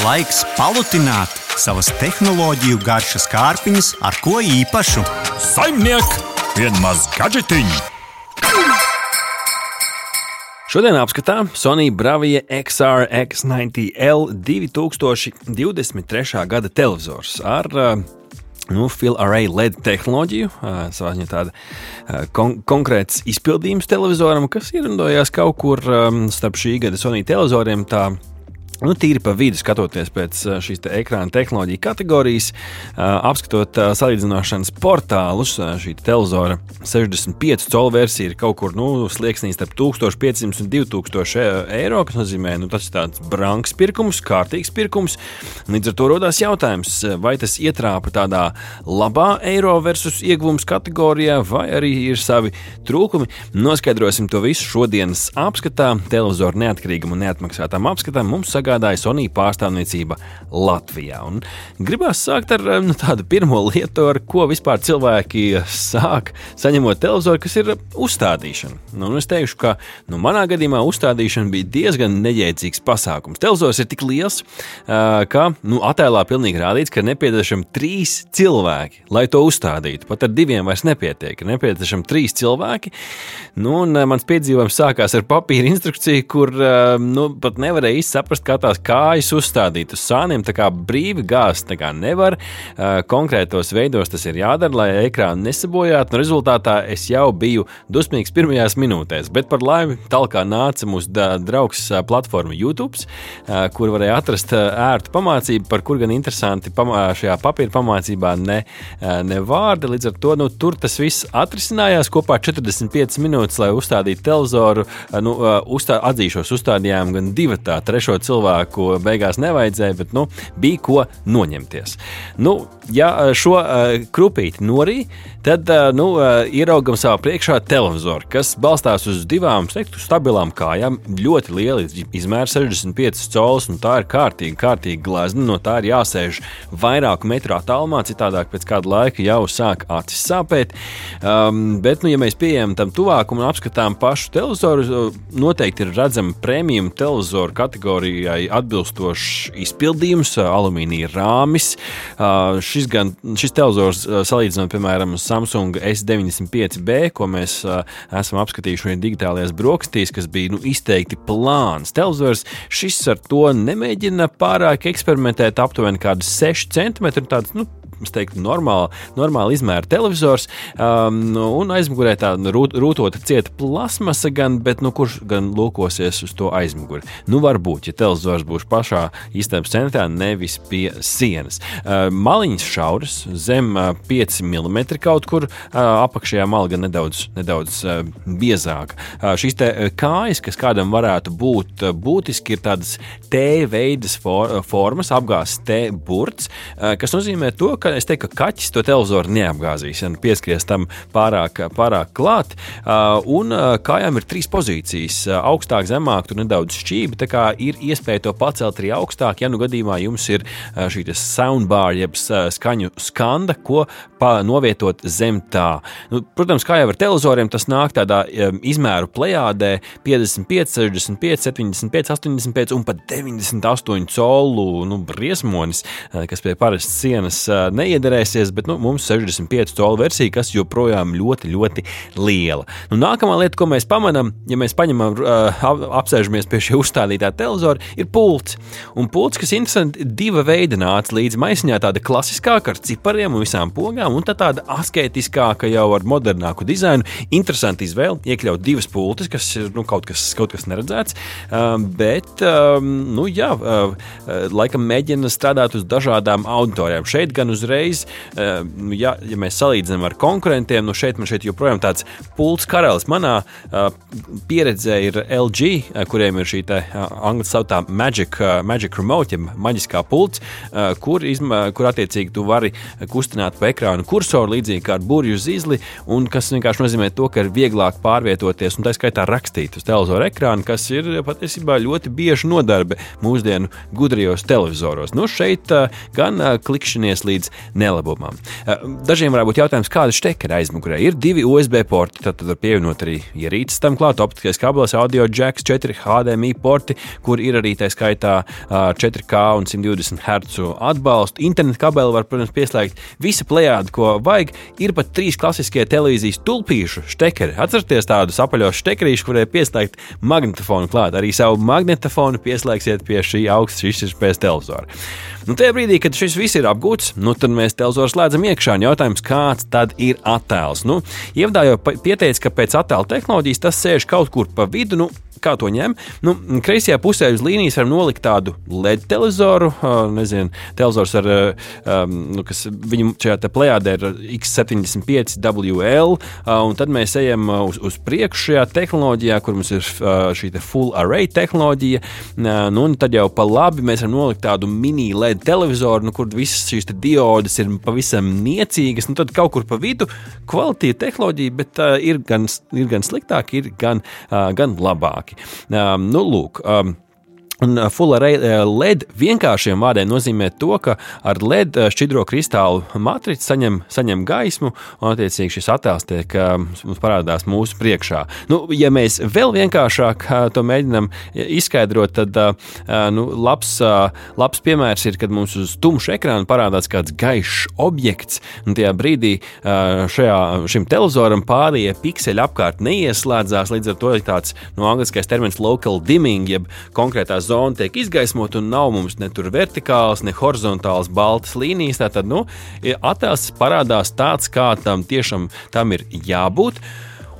Laiks palutināt savas tehnoloģiju garšas kārpiņas ar ko īpašu. Saimniek, vienmaz gadžetiņu! Šodien apskatām Sony Bravija XR X90L 2023. gada televizors ar uh, nu, Fill Array LED tehnoloģiju. Uh, savā ziņā tāda uh, kon konkrēts izpildījums televizoram, kas ierindojās kaut kur starp šī gada Sony televizoriem. Tā Nu, tīri pa vidu skatoties pēc šīs te ekrāna tehnoloģija kategorijas, apskatot salīdzināšanas portālus, šī televizora 65 colu versija ir kaut kur nu, slieksnī starp 1500 un 2000 eiro, kas nozīmē, ka nu, tas ir tāds brangs pirkums, kārtīgs pirkums. Līdz ar to rodas jautājums, vai tas ietrāpa tādā labā eiro versus ieguvums kategorijā, vai arī ir savi trūkumi. Noskaidrosim to visu šodienas apskatā, televizoru neatkarīgam un neatmaksātām apskatām. Mums sagādāja sagādāja Sony pārstāvniecība Latvijā. Un gribās sākt ar nu, tādu pirmo lietu, ar ko vispār cilvēki sāk saņemot televizoru, kas ir uzstādīšana. Nu, es teikšu, ka nu, manā gadījumā uzstādīšana bija diezgan neģēcīgs pasākums. Televizors ir tik liels, ka nu, attēlā pilnīgi rādīts, ka nepieciešami trīs cilvēki, lai to uzstādītu. Pat ar diviem vairs nepietiek. Ir nepieciešami trīs cilvēki. Nu, un, mans piedzīvojums sākās ar papīra instrukciju, kur nu, pat nevarēja saprast, kā tās kājas uzstādīt uz sāniem. Tā kā brīvi gāzt kā nevar. Konkrētos veidos tas ir jādara, lai ekrānu nesabojātu. Nu, rezultātā es jau biju dusmīgs pirmajās minūtēs, bet par laimi tālāk nāca mūsu draugs platforma YouTube, kur varēja atrast ērtu pamācību, par kur gan interesanti šajā papīra pamācībā ne, ne vārdi. Līdz ar to nu, tur tas viss atrisinājās kopā 45 minūtes, lai uzstādītu televizoru. Nu, uzstā, atzīšos, uzstādījām gan divu tā, trešo cilvēku cilvēku beigās nevajadzēja, bet nu, bija ko noņemties. Nu, ja šo uh, krupīti norī, tad uh, nu, ieraugam savā priekšā televizoru, kas balstās uz divām teiktu, stabilām kājām. Ļoti liela izmēra 65 colis, un tā ir kārtīgi, kārtīgi glezna. No tā ir jāsēž vairāku metru attālumā, citādāk pēc kāda laika jau sāk acis sāpēt. Um, bet, nu, ja mēs pieejam tam tuvāk un apskatām pašu televizoru, noteikti ir redzama premium televizoru kategorijai tehnikai atbilstošs izpildījums, alumīnija rāmis. Šis, gan, šis televizors, salīdzinot, piemēram, Samsung S95B, ko mēs esam apskatījuši viņa digitālajās brokastīs, kas bija nu, izteikti plāns televizors, šis ar to nemēģina pārāk eksperimentēt, aptuveni kādi 6 centimetri. Tāds, nu, es teiktu, normāla, normāla izmēra televizors, um, un aizmugurē tā rūt, rūtota cieta plasmasa, gan, bet nu, kurš gan lūkosies uz to aizmuguri? Nu, varbūt, ja televizors būs pašā istabas centrā, nevis pie sienas. Uh, maliņas šauras, zem uh, 5 mm kaut kur uh, apakšējā malga nedaudz, nedaudz uh, biezāka. Uh, šīs te, uh, kājas, kas kādam varētu būt uh, būtiski, ir tādas T veidas for, uh, formas, apgāzts T burts, uh, kas nozīmē to, ka es teiktu, ka kaķis to televizoru neapgāzīs, ja pieskaries tam pārāk, pārāk klāt. Un kājām ir trīs pozīcijas augstāk, zemāk, tur nedaudz šķīvi. Tā kā ir iespēja to pacelt arī augstāk, ja nu gadījumā jums ir šī soundbar, jeb skaņu skanda, ko novietot zem tā. Nu, protams, kā jau ar televizoriem, tas nāk tādā izmēru plējādē - 55, 65, 75, 85 un pat 98 colu nu, briesmonis, kas pie parastas sienas neiederēsies, bet nu, mums 65 colu versija, kas joprojām ļoti, ļoti liela. Nu, nākamā lieta, ko mēs pamanām, ja mēs paņemam, uh, apsēžamies pie šī uzstādītā televizora, ir pults. Un pults, kas interesanti, diva veida nāca līdz maisiņā, tāda klasiskāka ar cipariem un visām pogām, un tā tāda asketiskāka jau ar modernāku dizainu. Interesanti izvēle, iekļaut divas pultis, kas ir nu, kaut, kas, kaut kas neredzēts, um, bet, um, nu jā, uh, laikam mēģina strādāt uz dažādām auditorijām. Šeit gan uzreiz uzreiz, eh, nu, ja, ja mēs salīdzinām ar konkurentiem, nu šeit man šeit joprojām tāds pults karalis. Manā uh, pieredzē ir LG, uh, kuriem ir šī angļu sauktā Magic, Magic Remote, ja maģiskā pults, kur, izma, kur attiecīgi tu vari kustināt pa ekrānu kursoru līdzīgi kā ar burbuļu zīzli, un kas vienkārši nozīmē to, ka ir vieglāk pārvietoties un tā skaitā rakstīt uz televizoru ekrānu, kas ir patiesībā ļoti bieži nodarbe mūsdienu gudrajos televizoros. Nu, šeit gan klikšķinies līdz nelabumam. Dažiem varētu būt jautājums, kāda štekera aizmugurē ir divi USB porti, tad, var pievienot arī ierīces tam klāt, optiskais kabels, audio jacks, 4 HDMI porti, kur ir arī tā skaitā 4K un 120 Hz atbalstu. Internetu kabeli var, protams, pieslēgt visa plējāda, ko vajag. Ir pat trīs klasiskie televīzijas tulpīšu štekeri. Atcerieties tādus apaļos štekerīšus, kuriem pieslēgt magnetofonu klāt. Arī savu magnetofonu pieslēgsiet pie šī augsts izšķirtspējas televizora. Nu, tajā brīdī, kad šis viss ir apgūts, nu, tad mēs televizoru slēdzam iekšā. Jautājums, kāds tad ir attēls? Nu, Ievadā jau pieteica, ka pēc attēla tehnoloģijas tas sēž kaut kur pa vidu. Nu, kā to ņem. Nu, kreisajā pusē uz līnijas var nolikt tādu LED televizoru, nezinu, televizors ar, nu, kas viņam šajā plējādē ir X75 WL, un tad mēs ejam uz, uz priekšu šajā tehnoloģijā, kur mums ir šī full array tehnoloģija. Nu, tad jau pa labi mēs varam nolikt tādu mini LED televizoru, nu, kur visas šīs diodes ir pavisam niecīgas. Nu, tad kaut kur pa vidu kvalitīva tehnoloģija, bet ir, gan, ir gan sliktāk, ir gan, gan labāk cilvēki. Um, nu, lūk, um, Un uh, Full Array uh, LED vienkāršiem vārdiem nozīmē to, ka ar LED uh, šķidro kristālu matricu saņem, saņem gaismu, un attiecīgi šis attēls tiek parādās mūsu priekšā. Nu, ja mēs vēl vienkāršāk to mēģinām izskaidrot, tad nu, labs, labs piemērs ir, kad mums uz tumša ekrāna parādās kāds gaišs objekts, un tajā brīdī šajā, šim televizoram pārējie pikseļi apkārt neieslēdzās, līdz ar to ir tāds no nu, angliskais termins local dimming, jeb konkrētās zona tiek izgaismota un nav mums ne tur vertikāls, ne horizontāls baltas līnijas. Tātad nu, attēls parādās tāds, kā tam tiešām tam ir jābūt.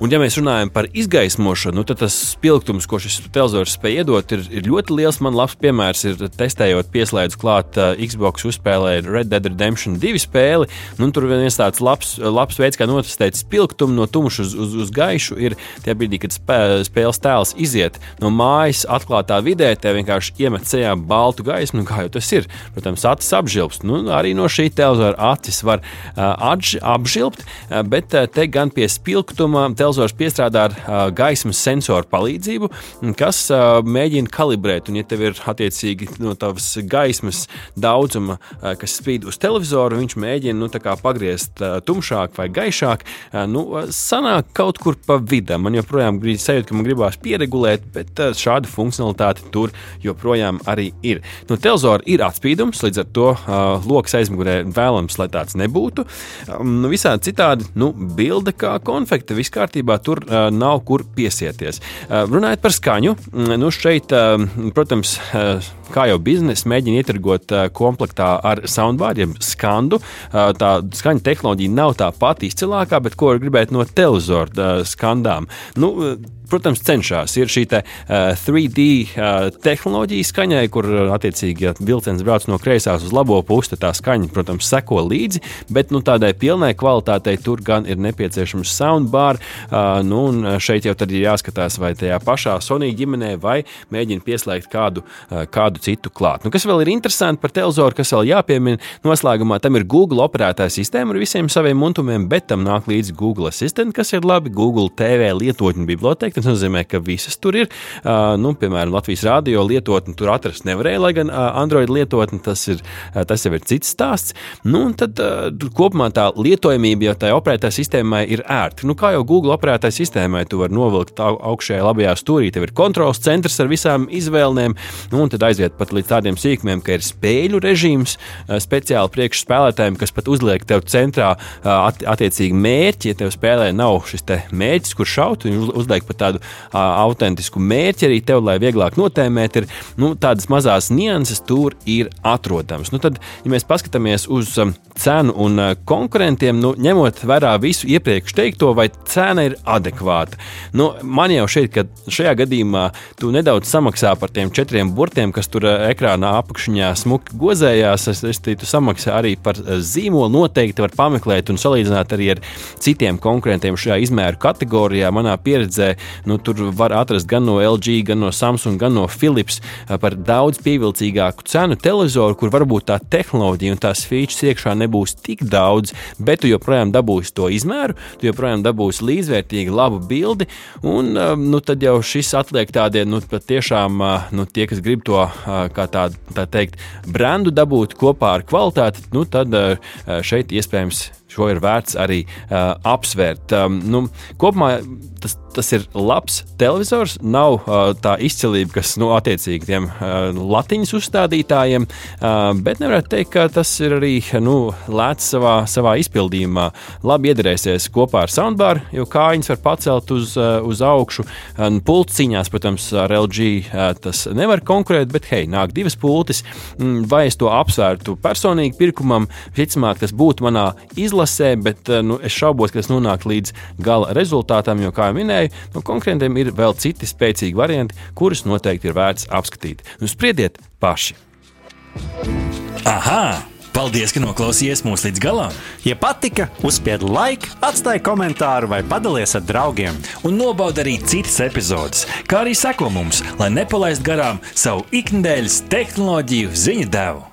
Un, ja mēs runājam par izgaismošanu, nu, tad tas spilgtums, ko šis televizors spēj iedot, ir, ir ļoti liels. Man labs piemērs ir testējot, pieslēdzu klāt uh, Xbox uzspēlēju Red Dead Redemption 2 spēli. Nu, tur viens tāds labs, labs veids, kā notestēt spilgtumu no tumša uz, uz, uz gaišu, ir tie brīdī, kad spē, spēles tēls iziet no mājas atklātā vidē, te vienkārši iemet sejā baltu gaismu, nu, kā jau tas ir. Protams, acis apžilbst. Nu, arī no šī televizora acis var uh, apžilbt, uh, bet uh, te gan pie spilgtuma televizors piestrādā ar uh, gaismas sensoru palīdzību, kas uh, mēģina kalibrēt. Un, ja tev ir attiecīgi no tavas gaismas daudzuma, uh, kas spīd uz televizoru, viņš mēģina nu, pagriezt uh, tumšāk vai gaišāk. Uh, nu, sanāk kaut kur pa vidu. Man joprojām ir sajūta, ka man gribās pieregulēt, bet uh, šāda funkcionalitāte tur joprojām arī ir. Nu, televizora ir atspīdums, līdz ar to uh, lokus aizmugurē vēlams, lai tāds nebūtu. Um, nu, visādi citādi, nu, bilde kā konfekte, viss kārtībā tur uh, nav kur piesieties. Uh, runājot par skaņu, nu šeit, uh, protams, uh, kā jau biznesa mēģina ietirgot uh, komplektā ar soundbāriem skandu. Uh, tā skaņa tehnoloģija nav tā pati izcilākā, bet ko gribētu no televizora uh, skandām. Nu, protams, cenšas. Ir šī te, uh, 3D uh, tehnoloģija skaņai, kur attiecīgi, ja vilciens brauc no kreisās uz labo pusi, tad tā skaņa, protams, seko līdzi, bet nu, tādai pilnai kvalitātei tur gan ir nepieciešams soundbar. Uh, nu, šeit jau ir jāskatās, vai tajā pašā Sony ģimenē vai mēģina pieslēgt kādu, uh, kādu citu klāt. Nu, kas vēl ir interesanti par televizoru, kas vēl jāpiemina noslēgumā, tam ir Google operētāja sistēma ar visiem saviem muntumiem, bet tam nāk līdzi Google Assistant, kas ir labi, Google TV lietotņu biblioteka Tas nozīmē, ka visas tur ir. Uh, nu, piemēram, Latvijas rādio lietotni tur atrast nevarēja, lai gan uh, Android lietotni tas, ir, uh, tas jau ir cits stāsts. Nu, tad kopumā tā lietojamība jau tajā operētāja sistēmai ir ērta. Nu, kā jau Google operētāja sistēmai, tu vari novilkt augšējā labajā stūrī, tev ir kontrols centrs ar visām izvēlēm, nu, un tad aiziet pat līdz tādiem sīkumiem, ka ir spēļu režīms uh, speciāli priekš spēlētājiem, kas pat uzliek tev centrā uh, at, attiecīgi mērķi. Ja tev spēlē nav šis mērķis, kur šaut, viņi uzliek pat tādu autentisku mērķi arī tev, lai vieglāk notēmēt, ir nu, tādas mazas nianses tur ir atrodamas. Nu, tad, ja mēs paskatāmies uz um, cenu un uh, konkurentiem, nu, ņemot vērā visu iepriekš teikto, vai cena ir adekvāta. Nu, man jau šeit, ka šajā gadījumā tu nedaudz samaksā par tiem četriem burtiem, kas tur uh, ekrānā apakšņā smuki gozējās. Es, es tu samaksā arī par zīmolu. Noteikti var pameklēt un salīdzināt arī ar citiem konkurentiem šajā izmēru kategorijā. Manā pieredzē nu, tur var atrast gan no LG, gan no Samsung, gan no Philips par daudz pievilcīgāku cenu televizoru, kur varbūt tā tehnoloģija un tās features iekšā nebūs tik daudz, bet tu joprojām dabūsi to izmēru, tu joprojām dabūsi līdzvērtīgu, labu bildi, un nu, tad jau šis atliek tādiem, nu, patiešām, nu, tie, kas grib to, kā tā, tā teikt, brandu dabūt kopā ar kvalitāti, nu, tad šeit iespējams šo ir vērts arī uh, apsvērt. Um, nu, kopumā tas, tas ir labs televizors, nav uh, tā izcilība, kas nu, attiecīgi tiem uh, latiņas uzstādītājiem, uh, bet nevarētu teikt, ka tas ir arī nu, lēts savā, savā izpildījumā. Labi iedarēsies kopā ar soundbar, jo kājiņas var pacelt uz, uh, uz augšu. Uh, pults cīņās, protams, ar LG uh, tas nevar konkurēt, bet hei, nāk divas pultis. Mm, vai es to apsvērtu personīgi pirkumam, visticamāk, tas būtu manā izlasē bet eh, nu, es šaubos, ka tas nonāk līdz gala rezultātam, jo, kā jau minēju, no konkurentiem ir vēl citi spēcīgi varianti, kurus noteikti ir vērts apskatīt. Nu, spriediet paši! Aha! Paldies, ka noklausījāties mūsu līdz galam! Ja patika, uzspiediet like, atstājiet komentāru vai padalieties ar draugiem. Un nobaudiet arī citas epizodes, kā arī sekot mums, lai nepalaistu garām savu ikdienas tehnoloģiju ziņu devumu.